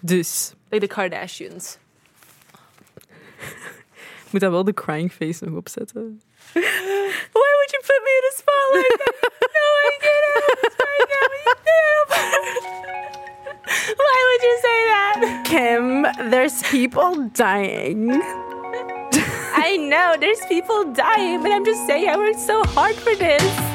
Dus, Like de Kardashians. moet daar wel de crying face nog opzetten. Why would you put me in a spot like that? No, I get it right now. Why would you say that? Kim, there's people dying. I know there's people dying, but I'm just saying I worked so hard for this.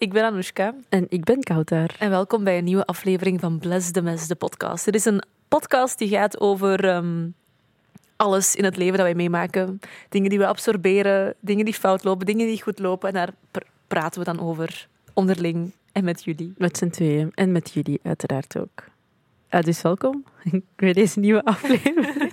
Ik ben Anoushka En ik ben Kouter. en welkom bij een nieuwe aflevering van Bless the Mess, de podcast. Dit is een podcast die gaat over ehm, alles in het leven dat wij meemaken. Dingen die we absorberen, dingen die fout lopen, dingen die goed lopen. En daar pr- praten we dan over onderling en met jullie. Met z'n tweeën. En met jullie uiteraard ook. Ah, dus welkom bij deze nieuwe aflevering.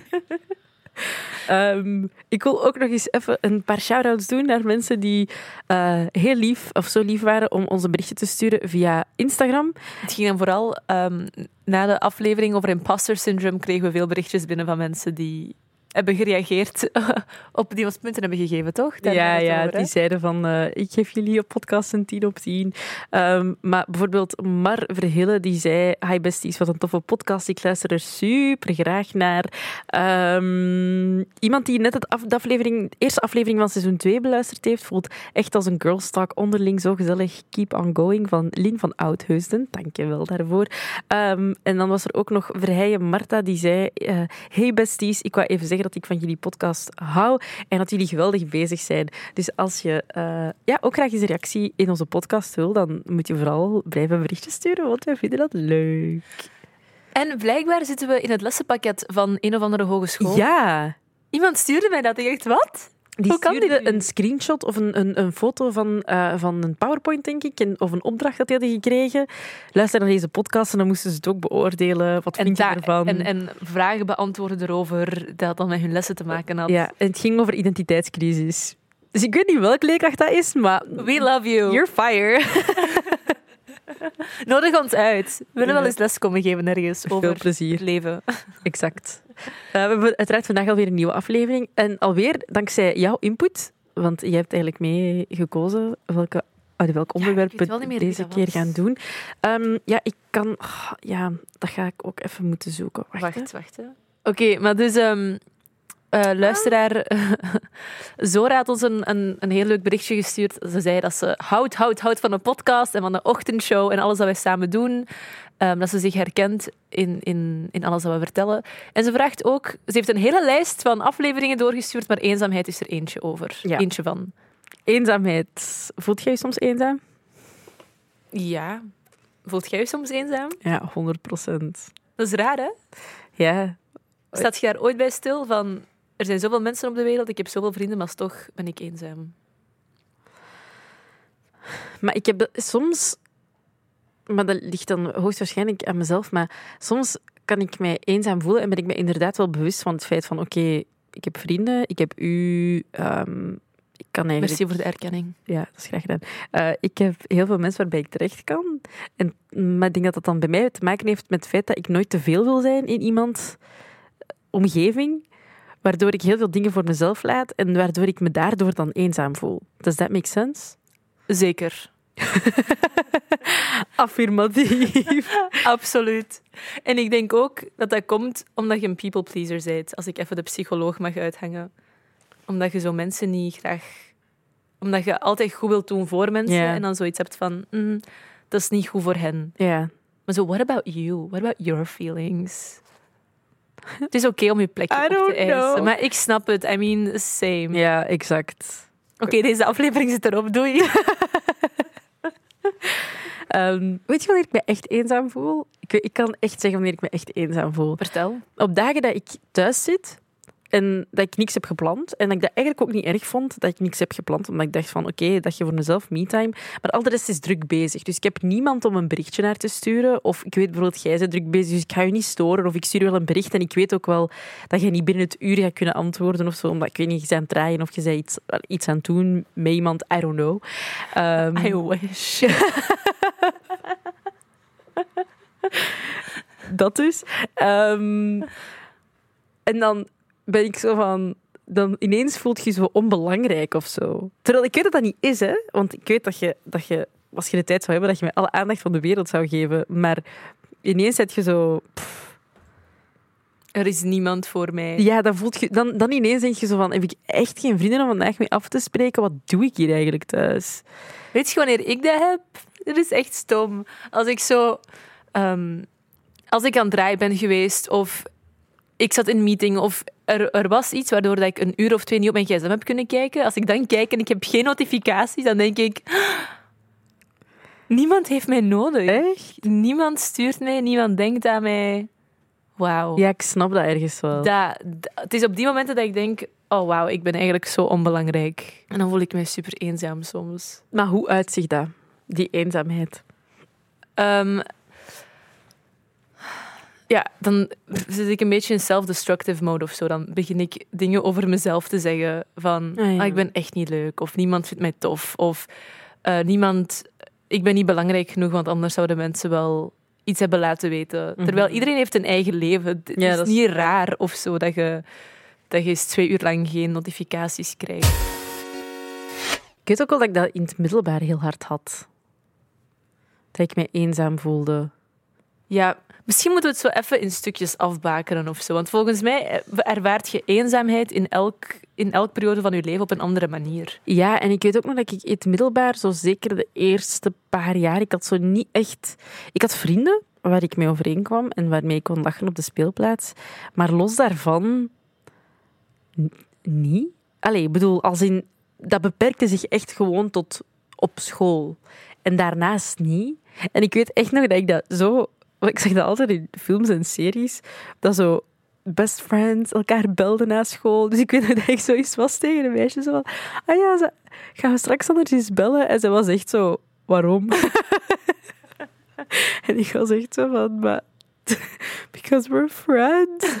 Ehm, ik wil ook nog eens even een paar shout-outs doen naar mensen die eh, heel lief of zo lief waren om ons een berichtje te sturen via Instagram. Het ging dan vooral ehm, na de aflevering over imposter syndrome kregen we veel berichtjes binnen van mensen die hebben gereageerd op die ons punten hebben gegeven, toch? Daar ja, ja over, die zeiden van eh, ik geef jullie op podcast een 10 op 10. Ehm, maar bijvoorbeeld Mar Verhille die zei hi besties, wat een toffe podcast. Ik luister er super graag naar. Ehm, iemand die net het af, de, aflevering, de eerste aflevering van seizoen 2 beluisterd heeft, voelt echt als een girls talk onderling zo gezellig. Keep on going van Lien van Oudheusden. Dank je wel daarvoor. Ehm, en dan was er ook nog Verheijen Marta die zei eh, hey besties, ik wou even zeggen dat ik van jullie podcast hou en dat jullie geweldig bezig zijn. Dus als je eh, ja, ook graag eens een reactie in onze podcast wil, dan moet je vooral blijven berichtjes sturen, want wij vinden dat leuk. En blijkbaar zitten we in het lessenpakket van een of andere hogeschool. Ja, Iemand stuurde mij dat. Ik dacht, wat? Die Hoe kan een screenshot of een, een, een foto van, eh, van een PowerPoint, denk ik, en, of een opdracht dat die hadden gekregen. Luister naar deze podcast en dan moesten ze het ook beoordelen. Wat vind je ervan? en, en vragen beantwoorden erover dat dan met hun lessen te maken had. ja, en het ging over identiteitscrisis. Dus ik weet niet welke leerkracht dat is, maar We love you. you're fire. Nodig ons uit. We willen wel eens les komen geven ergens Veel over het plezier. leven. Exact. Eh, we hebben uiteraard vandaag alweer een nieuwe aflevering. En alweer dankzij jouw input, want jij hebt eigenlijk mee gekozen welke, uit welk onderwerp we deze keer gaan doen. Ehm, ja, ik kan... ah, ja, dat ga ik ook even moeten zoeken. Wacht. Wacht. Oké, maar dus... ehm eh, luisteraar Zora had ons een, een, een heel leuk berichtje gestuurd. Ze zei dat ze houdt, houdt, houdt van de podcast en van de ochtendshow en alles dat wij samen doen. Ehm, dat ze zich herkent in, in, in alles dat we vertellen. En ze vraagt ook... Ze heeft een hele lijst van afleveringen doorgestuurd, maar eenzaamheid is er eentje over. Ja. Eentje van. Eenzaamheid. Voelt jij je soms eenzaam? Ja. Voelt jij je soms eenzaam? Ja, 100 procent. Dat is raar, hè? Ja, Staat je daar ooit bij stil van... Er zijn zoveel mensen op de wereld, ik heb zoveel vrienden, maar toch ben ik eenzaam. Maar ik heb soms, maar dat ligt dan hoogstwaarschijnlijk aan mezelf, maar soms kan ik mij eenzaam voelen en ben ik me inderdaad wel bewust van het feit van oké, ik heb vrienden, ik heb u, ehm, ik kan eigenlijk... Merci voor de erkenning. Ja, dat is graag gedaan. Eh, ik heb heel veel mensen waarbij ik terecht kan. En, maar ik denk dat dat dan bij mij te maken heeft met het feit dat ik nooit te veel wil zijn in iemands omgeving. Waardoor ik heel veel dingen voor mezelf laat en waardoor ik me daardoor dan eenzaam voel. Does that make sense? Zeker. Affirmatief. Absoluut. En ik denk ook dat dat komt omdat je een people pleaser bent. Als ik even de psycholoog mag uithangen. Omdat je zo mensen niet graag... Omdat je altijd goed wilt doen voor mensen. En dan zoiets hebt van... mm, dat is niet goed voor hen. Ja. Maar zo, what about you? What about your feelings? Het is oké om je plekje I op te eisen. know. Maar ik snap het. I mean, same. ja, exact. Oké, deze aflevering zit erop. Doei. Ehm, weet je wanneer ik me echt eenzaam voel? Ik, ik kan echt zeggen wanneer ik me echt eenzaam voel. Vertel. Op dagen dat ik thuis zit en dat ik niks heb gepland en dat ik dat eigenlijk ook niet erg vond dat ik niks heb gepland, omdat ik dacht van oké, dat je voor mezelf me-time, maar al de rest is druk bezig. Dus ik heb niemand om een berichtje naar te sturen of ik weet bijvoorbeeld, jij bent druk bezig, dus ik ga je niet storen of ik stuur wel een bericht en ik weet ook wel dat je niet binnen het uur gaat kunnen antwoorden of zo, omdat ik weet niet, je bent aan het draaien of je bent iets, iets aan het doen met iemand, I don't know. Ehm, I wish. dat dus. Ehm, En dan ben ik zo van... Dan ineens voelt je je zo onbelangrijk of zo. Terwijl ik weet dat dat niet is, hè. Want ik weet dat je, dat je als je de tijd zou hebben, dat je mij alle aandacht van de wereld zou geven. Maar ineens zet je zo... pff, Er is niemand voor mij. ja, dan, voelt je, dan, dan ineens denk je zo van... Heb ik echt geen vrienden om vandaag mee af te spreken? Wat doe ik hier eigenlijk thuis? Weet je wanneer ik dat heb? Dat is echt stom. Als ik zo... ehm, als ik aan het draaien ben geweest of ik zat in een meeting of er, er was iets waardoor dat ik een uur of twee niet op mijn gsm heb kunnen kijken. Als ik dan kijk en ik heb geen notificaties, dan denk ik... Niemand heeft mij nodig. Echt? Niemand stuurt mij, niemand denkt aan mij. Wauw. Ja, ik snap dat ergens wel. Dat, dat- het is op die momenten dat ik denk... Oh, wauw, ik ben eigenlijk zo onbelangrijk. En dan voel ik me super eenzaam soms. Maar hoe uitzicht dat? Die eenzaamheid. Ehm, ja, dan zit ik een beetje in self-destructive mode of zo. Dan begin ik dingen over mezelf te zeggen. Van, Ah, ja. ah, ik ben echt niet leuk. Of niemand vindt mij tof. Of eh, niemand... Ik ben niet belangrijk genoeg, want anders zouden mensen wel iets hebben laten weten. Terwijl Mhm. iedereen heeft een eigen leven. Het Ja, is dat is niet raar of zo dat je, dat je eens twee uur lang geen notificaties krijgt. Ik weet ook wel dat ik dat in het middelbaar heel hard had. Dat ik mij eenzaam voelde. Ja, misschien moeten we het zo even in stukjes afbakenen of zo. Want volgens mij eh, ervaart je eenzaamheid in elk, in elk periode van je leven op een andere manier. Ja, en ik weet ook nog dat ik in het middelbaar, zo zeker de eerste paar jaar, ik had zo niet echt... Ik had vrienden waar ik mee overeenkwam en waarmee ik kon lachen op de speelplaats. Maar los daarvan... niet. Allee, ik bedoel, als in... Dat beperkte zich echt gewoon tot op school. En daarnaast niet. En ik weet echt nog dat ik dat zo... want Ik zeg dat altijd in films en series. Dat zo best friends elkaar belden na school. Dus ik weet dat ik zoiets was tegen een meisje. Zo van, ah ja, ze, gaan we straks anders eens bellen? En ze was echt zo, waarom? en ik was echt zo van, maar... Because we're friends.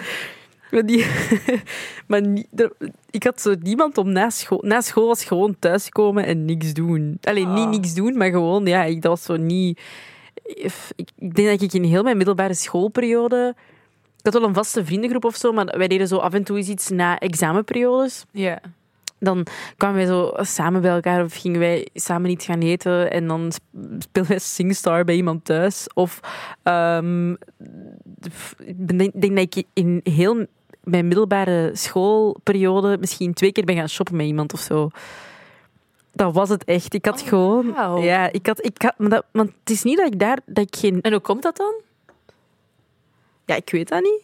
Maar, die, maar er- ik had zo niemand om na school... Na school was gewoon thuiskomen en niks doen. Alleen niet Ah. niks doen, maar gewoon, ja, ik, dat was zo niet... Ik, denk dat ik in heel mijn middelbare schoolperiode... Ik had wel een vaste vriendengroep of zo, maar wij deden zo af en toe eens iets na examenperiodes Ja. dan kwamen wij zo samen bij elkaar of gingen wij samen iets gaan eten en dan sp- speelden wij Singstar bij iemand thuis. Of ehm, ik denk dat ik in heel mijn middelbare schoolperiode misschien twee keer ben gaan shoppen met iemand of zo. Dat was het echt. Ik had Oh, gewoon... Ja, ik had... Ik had maar dat, want het is niet dat ik daar... Dat ik geen... En hoe komt dat dan? Ja, ik weet dat niet.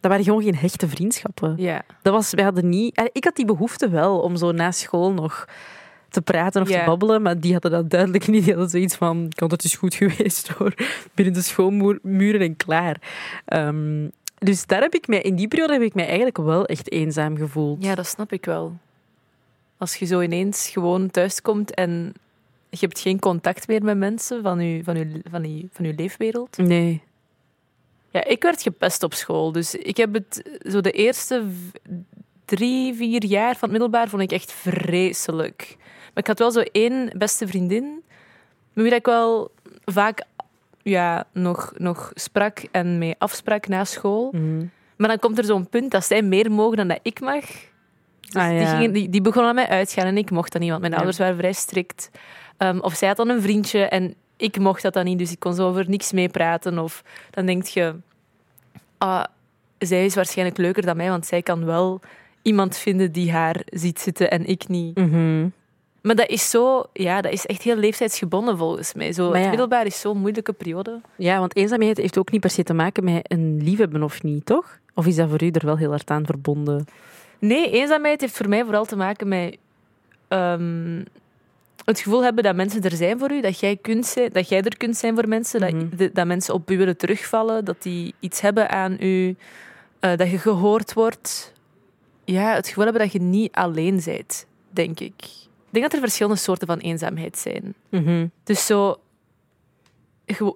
Dat waren gewoon geen hechte vriendschappen. Ja. Dat was, wij hadden niet... eh, Ik had die behoefte wel om zo na school nog te praten of te babbelen, maar die hadden dat duidelijk niet. Die hadden zoiets van, "Kant, het is goed geweest hoor. Binnen de schoolmuren en klaar. Ehm, dus daar heb ik mij, in die periode heb ik mij eigenlijk wel echt eenzaam gevoeld. ja, dat snap ik wel. Als je zo ineens gewoon thuiskomt en je hebt geen contact meer met mensen van je, van je, van je, van je leefwereld. Nee. Ja, ik werd gepest op school. Dus ik heb het zo de eerste drie, vier jaar van het middelbaar vond ik echt vreselijk. Maar ik had wel zo één beste vriendin, met wie ik wel vaak ja, nog, nog sprak en mee afsprak na school. Mhm. Maar dan komt er zo'n punt dat zij meer mogen dan dat ik mag. Dus Ah, die, gingen, die, die begonnen aan mij uitgaan en ik mocht dat niet, want mijn Ja. ouders waren vrij strikt. Ehm, of zij had dan een vriendje en ik mocht dat dan niet, dus ik kon zo over niks meepraten. Of dan denk je, ah, zij is waarschijnlijk leuker dan mij, want zij kan wel iemand vinden die haar ziet zitten en ik niet. Mhm. Maar dat is zo, ja, dat is echt heel leeftijdsgebonden volgens mij. Zo, Het middelbaar is zo'n moeilijke periode. Ja, want eenzaamheid heeft ook niet per se te maken met een liefhebben of niet, toch? Of is dat voor u er wel heel hard aan verbonden? Nee, eenzaamheid heeft voor mij vooral te maken met ehm, het gevoel hebben dat mensen er zijn voor u, dat jij, kunt zijn, dat jij er kunt zijn voor mensen, Mhm. dat, de- dat mensen op u willen terugvallen, dat die iets hebben aan u, eh, dat je gehoord wordt. Ja, het gevoel hebben dat je niet alleen bent, denk ik. Ik denk dat er verschillende soorten van eenzaamheid zijn. Mhm. Dus zo,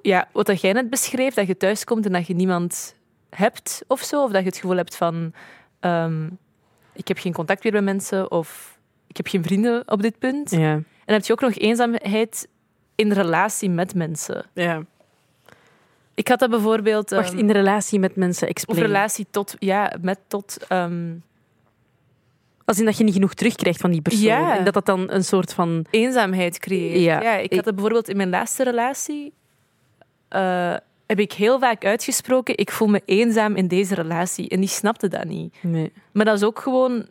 ja, wat jij net beschreef, dat je thuiskomt en dat je niemand hebt of zo, of dat je het gevoel hebt van, ehm, ik heb geen contact meer met mensen, of ik heb geen vrienden op dit punt. Ja. En dan heb je ook nog eenzaamheid in relatie met mensen. Ja. Ik had dat bijvoorbeeld... Wacht, ehm, in de relatie met mensen Of explain. relatie tot... Ja, met tot... ehm, Als in dat je niet genoeg terugkrijgt van die persoon. Ja. En dat dat dan een soort van... eenzaamheid creëert. Ja. Ja, ik had het bijvoorbeeld in mijn laatste relatie... eh, heb ik heel vaak uitgesproken, ik voel me eenzaam in deze relatie. En die snapte dat niet. Nee. Maar dat is ook gewoon...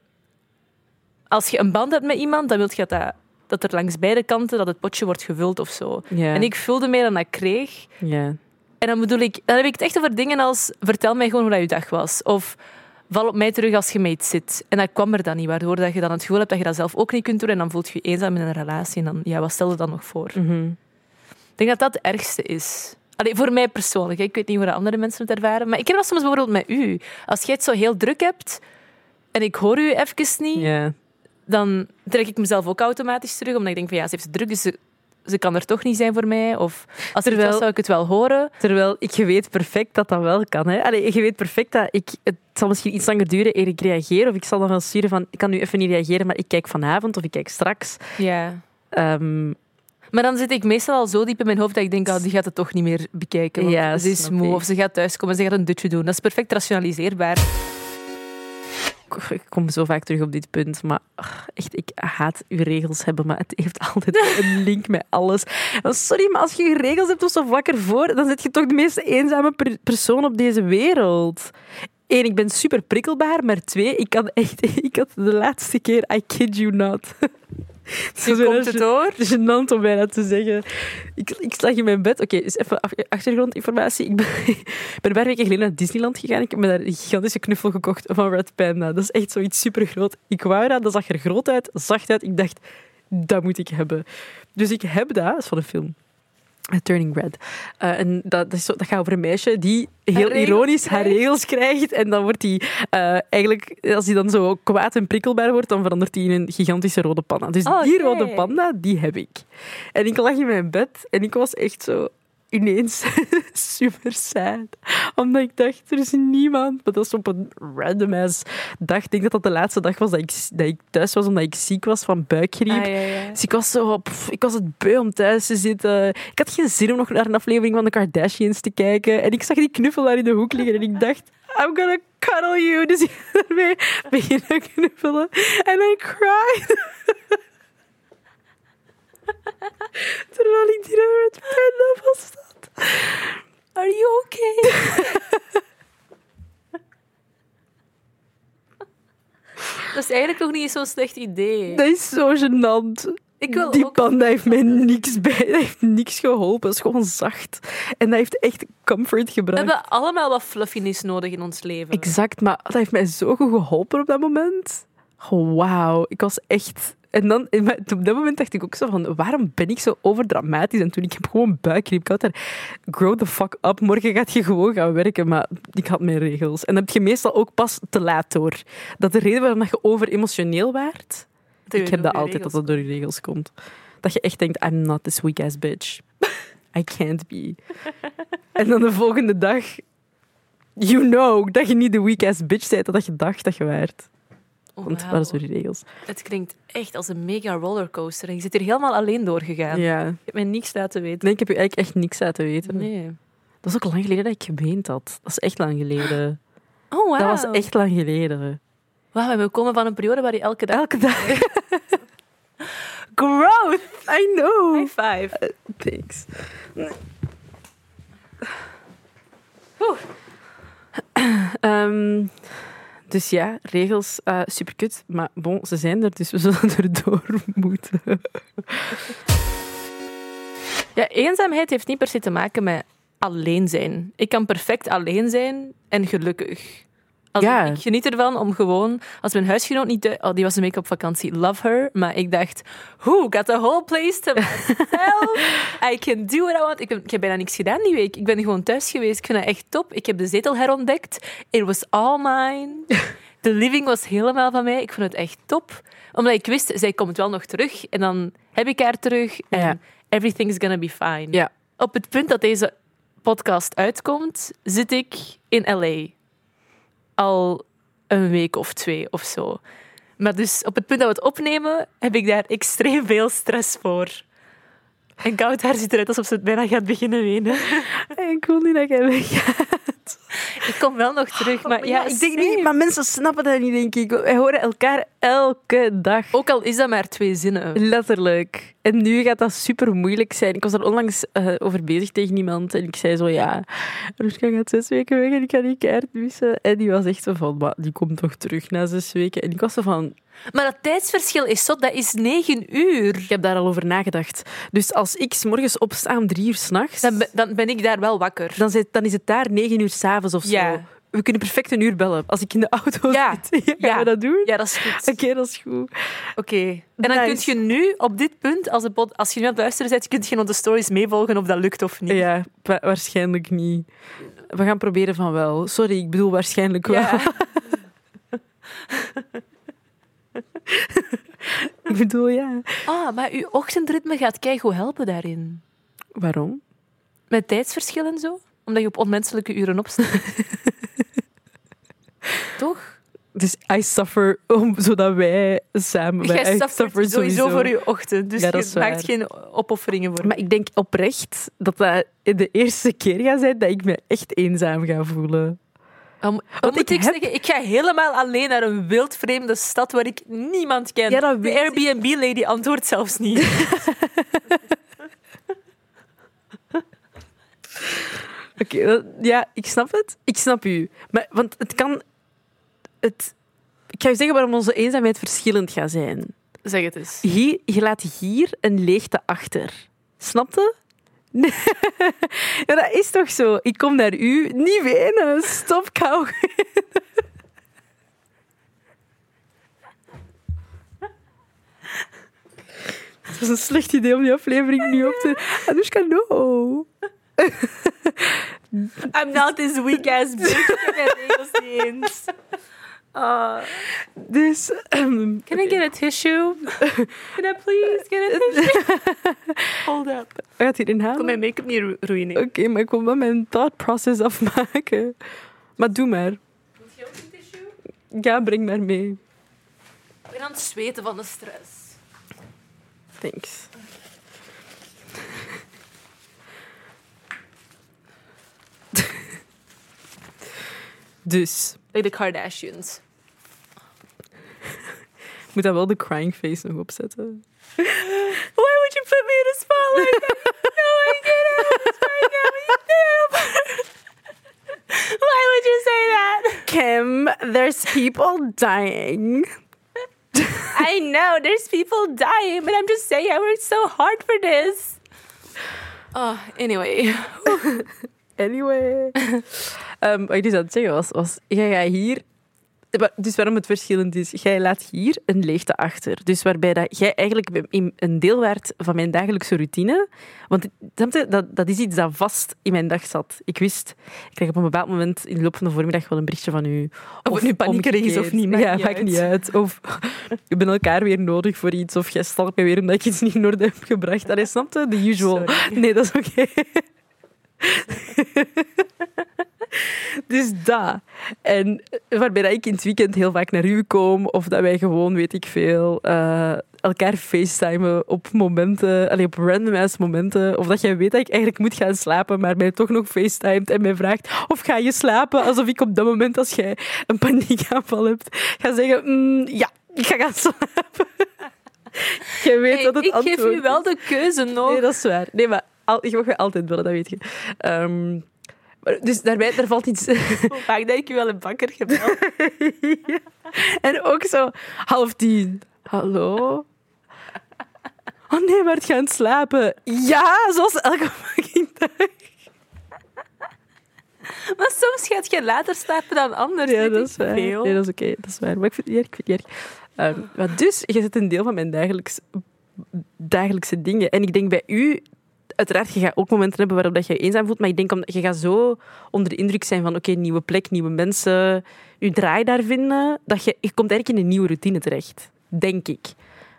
Als je een band hebt met iemand, dan wil je dat, dat, er langs beide kanten dat het potje wordt gevuld of zo. Ja. En ik vulde meer dan dat ik kreeg. Ja. En dan bedoel ik, dan heb ik het echt over dingen als vertel mij gewoon hoe dat je dag was. Of val op mij terug als je iets zit. En dat kwam er dan niet, waardoor dat je dan het gevoel hebt dat je dat zelf ook niet kunt doen. En dan voelt je je eenzaam in een relatie. En dan, ja, wat stel je dan nog voor? Mhm. Ik denk dat dat het ergste is. Allee, voor mij persoonlijk. hè. Ik weet niet hoe de andere mensen het ervaren. Maar ik heb dat soms bijvoorbeeld met u. Als jij het zo heel druk hebt en ik hoor u even niet, dan trek ik mezelf ook automatisch terug. Omdat ik denk van ja, ze heeft het druk, dus ze, ze kan er toch niet zijn voor mij. Of als er Terwijl- was, zou ik het wel horen. Terwijl ik weet perfect dat dat wel kan. Hè? Allee, je weet perfect dat ik... Het zal misschien iets langer duren eer ik reageer. Of ik zal dan wel sturen van... Ik kan nu even niet reageren, maar ik kijk vanavond of ik kijk straks. Ja. Ehm, Maar dan zit ik meestal al zo diep in mijn hoofd dat ik denk, ah, die gaat het toch niet meer bekijken. Want Ja, ze is moe ik. of ze gaat thuiskomen en ze gaat een dutje doen. Dat is perfect rationaliseerbaar. ik kom zo vaak terug op dit punt, maar echt, ik haat uw regels hebben, maar het heeft altijd een link met alles. En Sorry, maar als je regels hebt of zo vlak ervoor, dan zit je toch de meest eenzame per- persoon op deze wereld. Eén, ik ben super prikkelbaar, maar twee, ik had echt, ik had de laatste keer, I kid you not. Zo komt het door. Gênant om bijna te zeggen. Ik, ik lag in mijn bed. Oké, dus even achtergrondinformatie. Ik ben, ik ben een paar weken geleden naar Disneyland gegaan. Ik heb me daar een gigantische knuffel gekocht van Red Panda. Dat is echt zoiets super groot. Ik wou dat, dat zag er groot uit, zacht uit. Ik dacht, dat moet ik hebben. Dus ik heb dat, dat is van een film. Turning Red. Uh, en dat, dat, is zo, dat gaat over een meisje die heel ironisch haar regels krijgt. En dan wordt hij uh, eigenlijk, als hij dan zo kwaad en prikkelbaar wordt, dan verandert hij in een gigantische rode panda. Dus Oh, die rode panda, die heb ik. En ik lag in mijn bed en ik was echt zo ineens super sad. Omdat ik dacht, er is niemand. Maar dat is op een random ass dag. Ik denk dat dat de laatste dag was dat ik, dat ik thuis was omdat ik ziek was van buikgriep. Ah, ja, ja. Dus ik was zo, pff, ik was het beu om thuis te zitten. Ik had geen zin om nog naar een aflevering van de Kardashians te kijken. En ik zag die knuffel daar in de hoek liggen en ik dacht, I'm gonna cuddle you. Dus ik ben ermee beginnen knuffelen. En I cried. Terwijl ik die Panda was dat. Are you okay? dat is eigenlijk nog niet zo'n slecht idee. Dat is zo gênant. Ik wil die ook- panda heeft mij niks bij. Dat heeft niks geholpen. Het is gewoon zacht. En dat heeft echt comfort We gebracht. hebben allemaal wat fluffiness nodig in ons leven. Exact, maar dat heeft mij zo goed geholpen op dat moment. Oh, Wauw, ik was echt... En dan, op dat moment dacht ik ook zo van, waarom ben ik zo overdramatisch? En toen, ik heb gewoon buikgriep. Ik had daar, grow the fuck up, morgen gaat je gewoon gaan werken. Maar ik had mijn regels. En dat heb je meestal ook pas te laat door. Dat de reden waarom dat je over emotioneel waart, ik heb dat altijd, dat dat door je regels komt. Dat je echt denkt, I'm not this weak ass bitch. I can't be. en dan de volgende dag, you know, dat je niet de weak ass bitch bent dat je dacht dat je waart. Want is door die regels. Het klinkt echt als een mega rollercoaster. En je zit hier helemaal alleen doorgegaan. Ja. Je hebt mij niks laten weten. Nee, ik heb je eigenlijk echt niks laten weten. Nee. Dat is ook lang geleden dat ik geweend had. Dat is echt lang geleden. Oh, wow. Dat was echt lang geleden. Wauw, we komen van een periode waar je elke dag... Elke dag. Growth! I know. High five. Thanks. Oeh. Ehm, dus ja, regels, uh, superkut. Maar bon, ze zijn er, dus we zullen erdoor moeten. Ja, eenzaamheid heeft niet per se te maken met alleen zijn. Ik kan perfect alleen zijn en gelukkig. Als Ja. Ik geniet ervan om gewoon... Als mijn huisgenoot niet... Oh, die was een week op vakantie. Love her. Maar ik dacht... Who got the whole place to myself? I can do what I want. Ik, heb- ik heb bijna niks gedaan die week. Ik ben gewoon thuis geweest. Ik vind dat echt top. Ik heb de zetel herontdekt. It was all mine. De living was helemaal van mij. Ik vond het echt top. Omdat ik wist, zij komt wel nog terug. En dan heb ik haar terug. En Ja. everything's gonna be fine. Ja. Op het punt dat deze podcast uitkomt, zit ik in LA. Al een week of twee of zo. Maar dus op het punt dat we het opnemen, heb ik daar extreem veel stress voor. En koud haar ziet eruit alsof ze het bijna gaat beginnen wenen. Ik wil niet dat jij weggaat. Ik kom wel nog terug, maar ja, ik denk niet, maar mensen snappen dat niet, denk ik. Wij horen elkaar elke dag. Ook al is dat maar twee zinnen. Letterlijk. En nu gaat dat super moeilijk zijn. Ik was er onlangs eh, over bezig tegen iemand en ik zei zo, ja, Ruska gaat zes weken weg en ik kan die kaart missen. En die was echt zo van, maar die komt toch terug na zes weken. En ik was zo van, Maar dat tijdsverschil is zot, dat is negen uur. ik heb daar al over nagedacht. Dus als ik 's morgens opsta om drie uur s'nachts, Dan, ben- dan ben ik daar wel wakker. dan, zit, dan is het daar negen uur s'avonds of zo. We kunnen perfect een uur bellen. Als ik in de auto Ja. zit, gaan Ja. we dat doen? Ja, dat is goed. Oké, dat is goed. Oké. En dan Nice. kun je nu, op dit punt, als, de pod- als je nu aan het luisteren bent, kun je nog de stories meevolgen of dat lukt of niet. Ja, wa- waarschijnlijk niet. We gaan proberen van wel. Sorry, ik bedoel waarschijnlijk wel. Ik bedoel, ja. Ah, maar uw ochtendritme gaat keigoed helpen daarin. Waarom? Met tijdsverschil en zo? Omdat je op onmenselijke uren opstaat. Toch? Dus I suffer om, zodat wij samen... wij- Jij suffert sowieso, sowieso. voor je ochtend. Dus Ja, je maakt waar. geen opofferingen voor Maar ik denk oprecht dat dat de eerste keer gaat zijn dat ik me echt eenzaam ga voelen. Om, Want moet ik ik heb- zeggen, ik ga helemaal alleen naar een wildvreemde stad waar ik niemand ken. Ja, dat de. Airbnb-lady antwoordt zelfs niet. Dat- ja, ik snap het. Ik snap u. Maar, want het kan... Het, ik ga je zeggen waarom onze eenzaamheid verschillend gaat zijn. zeg het eens. Hier, je laat hier een leegte achter. Snapte? Nee. Ja, dat is toch zo? Ik kom naar u. Niet wenen. Stop kou. Het was een slecht idee om die aflevering nu op te... Anushka, no. I'm not this weak-ass bitch. Ik ken mijn regels niet eens. Ah. Dus... ehm, Can I get a tissue? Can I please get a tissue? Hold up. Ga het hierin halen? Kom mijn make-up niet ru- ruïnen. Oké, maar ik wil wel mijn thought process afmaken. Maar doe maar. Moet je ook een tissue? Ja, breng maar mee. Ik ben aan het zweten van de stress. Thanks. dus, Like the Kardashians. moet dan wel de crying face nog opzetten. Why would you put me in a spot like that? No, I get out right Why would you say that? Kim, there's people dying. I know there's people dying, but I'm just saying I worked so hard for this. Oh, anyway. Anyway. Ehm, wat ik dus aan het zeggen was, was jij gaat hier... Dus waarom het verschillend is, jij laat hier een leegte achter. Dus waarbij dat jij eigenlijk een deel werd van mijn dagelijkse routine. Want dat, dat is iets dat vast in mijn dag zat. Ik wist, ik kreeg op een bepaald moment in de loop van de voormiddag wel een berichtje van u. Of het nu paniekerig is of niet, maakt ja, niet maakt uit. niet uit. Of we hebben elkaar weer nodig voor iets. Of jij stalkt me weer omdat ik iets niet in orde heb gebracht. Dat is snapte? The usual. Sorry. Nee, dat is oké. dus dat. En waarbij dat ik in het weekend heel vaak naar u kom, of dat wij gewoon, weet ik veel, eh, elkaar facetimen op momenten, allee, op random ass momenten, of dat jij weet dat ik eigenlijk moet gaan slapen, maar mij toch nog facetimet en mij vraagt, of ga je slapen? Alsof ik op dat moment, als jij een paniekaanval hebt, ga zeggen, "Mm, ja, ik ga gaan slapen. jij weet Hey, dat het ik geef u wel de keuze nog. Nee, dat is waar. Nee, maar al, ik mag je altijd willen, dat weet je. Ehm, dus daarbij, daar valt iets... Hoe vaak dat ik u wel een bakker gebeld? en ook zo half tien. Hallo? Oh nee, maar het gaan slapen. Ja, zoals elke fucking dag. Maar soms gaat je later slapen dan anders. Ja, dat is waar. veel. Nee, dat is oké. dat is waar. Maar ik vind het erg. Ik vind het erg. Ehm, maar dus, je zit een deel van mijn dagelijks, dagelijkse dingen. En ik denk bij u... Uiteraard, je gaat ook momenten hebben waarop dat je je eenzaam voelt. Maar ik denk omdat je gaat zo onder de indruk zijn van... Oké, nieuwe plek, nieuwe mensen. Je draai daar vinden. Dat je, je komt eigenlijk in een nieuwe routine terecht. Denk ik.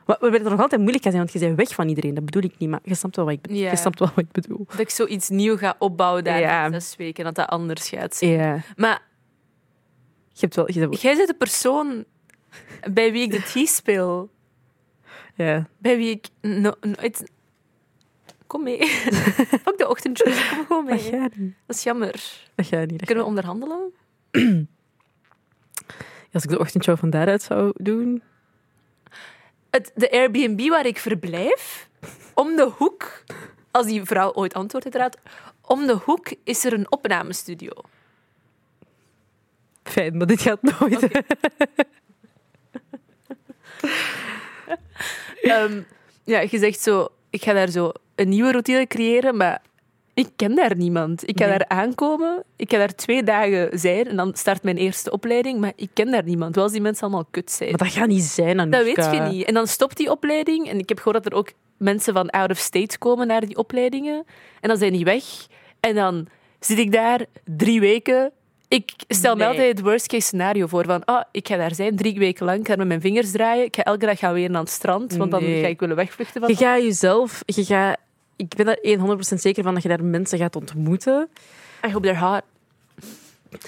Maar we werden nog altijd moeilijk gaan zijn, want je bent weg van iedereen. Dat bedoel ik niet, maar je snapt wel wat ik bedoel. Je snapt wel wat ik bedoel. Dat ik zoiets nieuw ga opbouwen daar in zes weken. Dat dat anders gaat zijn. Maar Je hebt wel... Je hebt, jij bent de persoon bij wie ik de tea speel. ja. Bij wie ik no- nooit kom mee. Fuck de ochtendshows, kom gewoon Dat mee. Dat is jammer. Dat gaat niet. Kunnen we onderhandelen? Als ik de ochtendshow van daaruit zou doen. Het, de Airbnb waar ik verblijf, om de hoek, als die vrouw ooit antwoordt uiteraard, om de hoek is er een opnamestudio. Fijn, maar dit gaat nooit. Ehm, ja, je zegt zo, ik ga daar zo een nieuwe routine creëren, maar ik ken daar niemand. Ik ga Nee. daar aankomen, ik ga daar twee dagen zijn en dan start mijn eerste opleiding, maar ik ken daar niemand. Wel als die mensen allemaal kut zijn. Maar dat gaat niet zijn, Dat weet je niet. En dan stopt die opleiding. En ik heb gehoord dat er ook mensen van out of state komen naar die opleidingen. En dan zijn die weg. En dan zit ik daar drie weken. Ik stel me Nee. altijd het worst case scenario voor. Van, ah, ik ga daar zijn drie weken lang. Ik ga met mijn vingers draaien. Ik ga elke dag gaan weer naar het strand. Want dan Nee. ga ik willen wegvluchten van Je gaat jezelf... Je gaat, ik ben daar 100% zeker van dat je daar mensen gaat ontmoeten. I hope they're hot.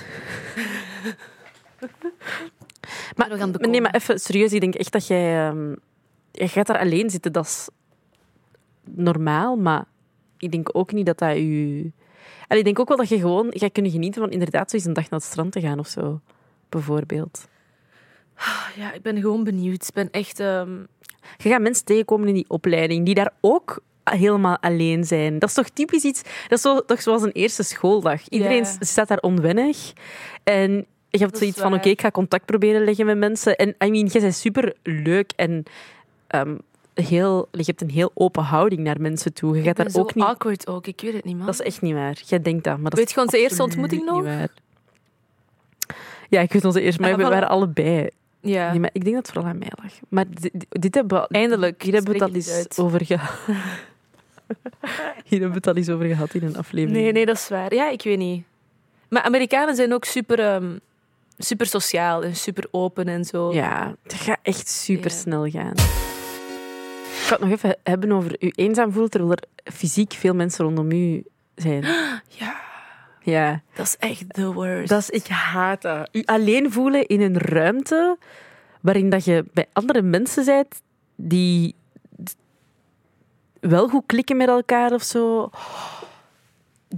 Maar, We gaan nee, maar even serieus. Ik denk echt dat jij... ehm, je gaat daar alleen zitten. Dat is normaal, maar ik denk ook niet dat dat je... En ik denk ook wel dat je gewoon gaat kunnen genieten van inderdaad zo eens een dag naar het strand te gaan of zo. Bijvoorbeeld. Ja, ik ben gewoon benieuwd. Ik ben echt... ehm, Je gaat mensen tegenkomen in die opleiding die daar ook helemaal alleen zijn. Dat is toch typisch iets... Dat is zo, toch zoals een eerste schooldag. Iedereen staat daar onwennig. En je hebt zoiets van, oké, ik ga contact proberen leggen met mensen. En I mean, jij bent super leuk en ehm, heel, je hebt een heel open houding naar mensen toe. Je ik gaat daar ook niet... awkward ook. Ik weet het niet, man. Dat is echt niet waar. Jij denkt dat, maar dat Weet je onze eerste ontmoeting niet nog? waar. Ja, ik weet onze eerste, maar we waren allebei. Ja. Nee, maar ik denk dat het vooral aan mij lag. Maar dit, dit hebben we, Eindelijk, hier hebben we het al eens over gehad. hier hebben we het al eens over gehad in een aflevering. Nee, nee, dat is waar. Ja, ik weet niet. Maar Amerikanen zijn ook super, ehm, super sociaal en super open en zo. Ja, het gaat echt super Ja. snel gaan. Ik ga het nog even hebben over u eenzaam voelt, terwijl er fysiek veel mensen rondom u zijn. Ja, Ja, dat is echt the worst. dat is, ik haat dat. U alleen voelen in een ruimte waarin dat je bij andere mensen bent die wel goed klikken met elkaar of zo,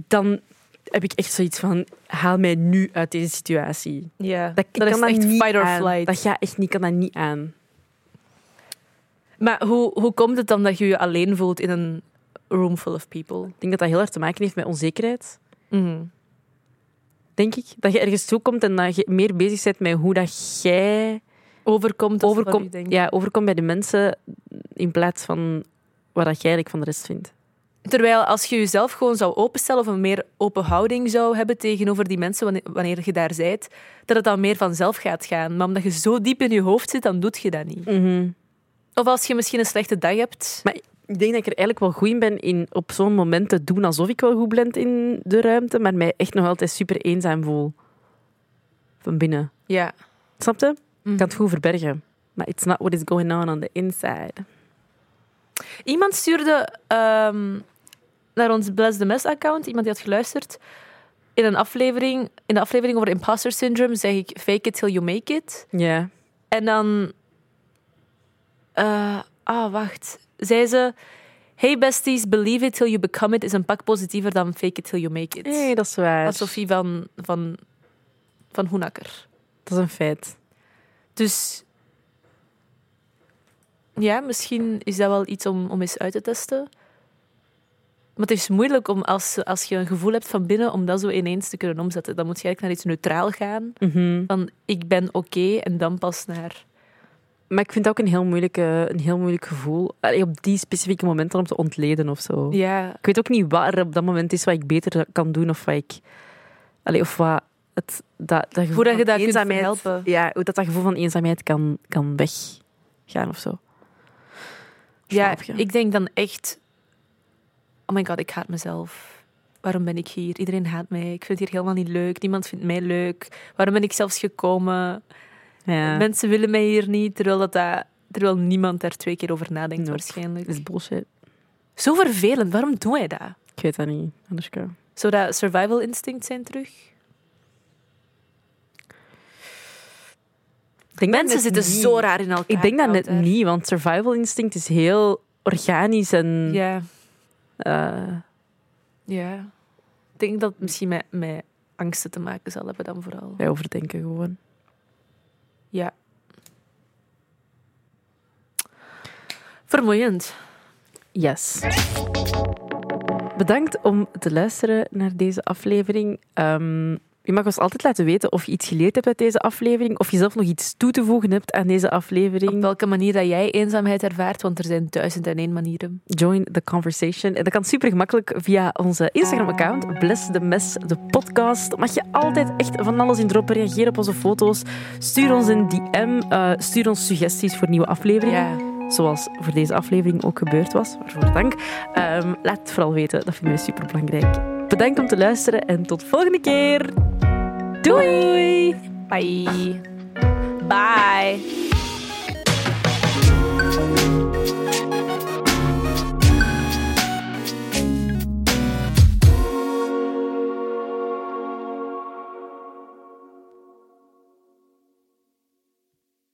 dan heb ik echt zoiets van, haal mij nu uit deze situatie. ja, Dat, ik dat kan is echt niet fight or aan. flight. Dat gaat echt niet, kan dat niet aan. Maar hoe, hoe komt het dan dat je je alleen voelt in een room full of people? Ik denk dat dat heel erg te maken heeft met onzekerheid. Mhm. Denk ik. Dat je ergens toekomt en dat je meer bezig bent met hoe dat jij Overkomt overkomt, ja, overkomt bij de mensen in plaats van wat dat jij eigenlijk van de rest vindt. Terwijl als je jezelf gewoon zou openstellen of een meer open houding zou hebben tegenover die mensen wanneer, je daar bent, dat het dan meer vanzelf gaat gaan. Maar omdat je zo diep in je hoofd zit, dan doet je dat niet. Of als je misschien een slechte dag hebt. Maar ik denk dat ik er eigenlijk wel goed in ben in op zo'n moment te doen alsof ik wel goed blend in de ruimte, maar mij echt nog altijd super eenzaam voel. Van binnen. Ja. Snap je? Mhm. Ik kan het goed verbergen. Maar it's not what is going on on the inside. Iemand stuurde ehm, naar ons Bless the Mess account, iemand die had geluisterd, in een aflevering, in de aflevering over imposter syndrome zeg ik fake it till you make it. Ja. En dan... eh, ah, wacht. Zei ze... Hey besties, believe it till you become it is een pak positiever dan fake it till you make it. Nee, dat is waar. Dat is Sophie van, van, van Hoenakker. Dat is een feit. Dus... Ja, misschien is dat wel iets om, om eens uit te testen. Maar het is moeilijk om als, als je een gevoel hebt van binnen om dat zo ineens te kunnen omzetten. Dan moet je eigenlijk naar iets neutraal gaan. Mhm. Van ik ben oké en dan pas naar... Maar ik vind het ook een heel, moeilijke, een heel moeilijk gevoel. Allee, op die specifieke momenten om te ontleden of zo. Ja, Ik weet ook niet waar er op dat moment is wat ik beter kan doen of wat ik. Allee, of wat het, dat, dat gevoel dat je van dat kunt eenzaamheid- verhelpen. Ja, hoe dat, dat gevoel van eenzaamheid kan, kan weggaan of zo. Ja, je? ik denk dan echt... Oh my god, ik haat mezelf. Waarom ben ik hier? Iedereen haat mij. Ik vind het hier helemaal niet leuk. Niemand vindt mij leuk. Waarom ben ik zelfs gekomen? Ja, Mensen willen mij hier niet, terwijl, dat, dat, terwijl niemand daar twee keer over nadenkt Nope. waarschijnlijk. dat is bullshit. Zo vervelend. Waarom doe jij dat? Ik weet dat niet, Anushka. Zou dat survival instinct zijn terug? Ik denk dat Mensen zitten niet. zo raar in elkaar. Ik denk dat net niet, want survival instinct is heel organisch en Ja. Eh, Ja. Ik denk dat het misschien met, met angsten te maken zal hebben dan vooral. wij overdenken gewoon. Ja. Vermoeiend. Yes. Bedankt om te luisteren naar deze aflevering. Ehm, je mag ons altijd laten weten of je iets geleerd hebt uit deze aflevering, of je zelf nog iets toe te voegen hebt aan deze Op aflevering. welke manier dat jij eenzaamheid ervaart, want er zijn duizend en één manieren. Join the conversation. En dat kan super gemakkelijk via onze Instagram-account, Bless the Mess, de podcast. Mag je altijd echt van alles in droppen, reageer op onze foto's, stuur ons een DM, eh, stuur ons suggesties voor nieuwe afleveringen. Zoals voor deze aflevering ook gebeurd was. Waarvoor dank. Ehm, laat het vooral weten, dat vinden we super belangrijk. Bedankt om te luisteren en tot volgende keer. Doei! Bye. Bye.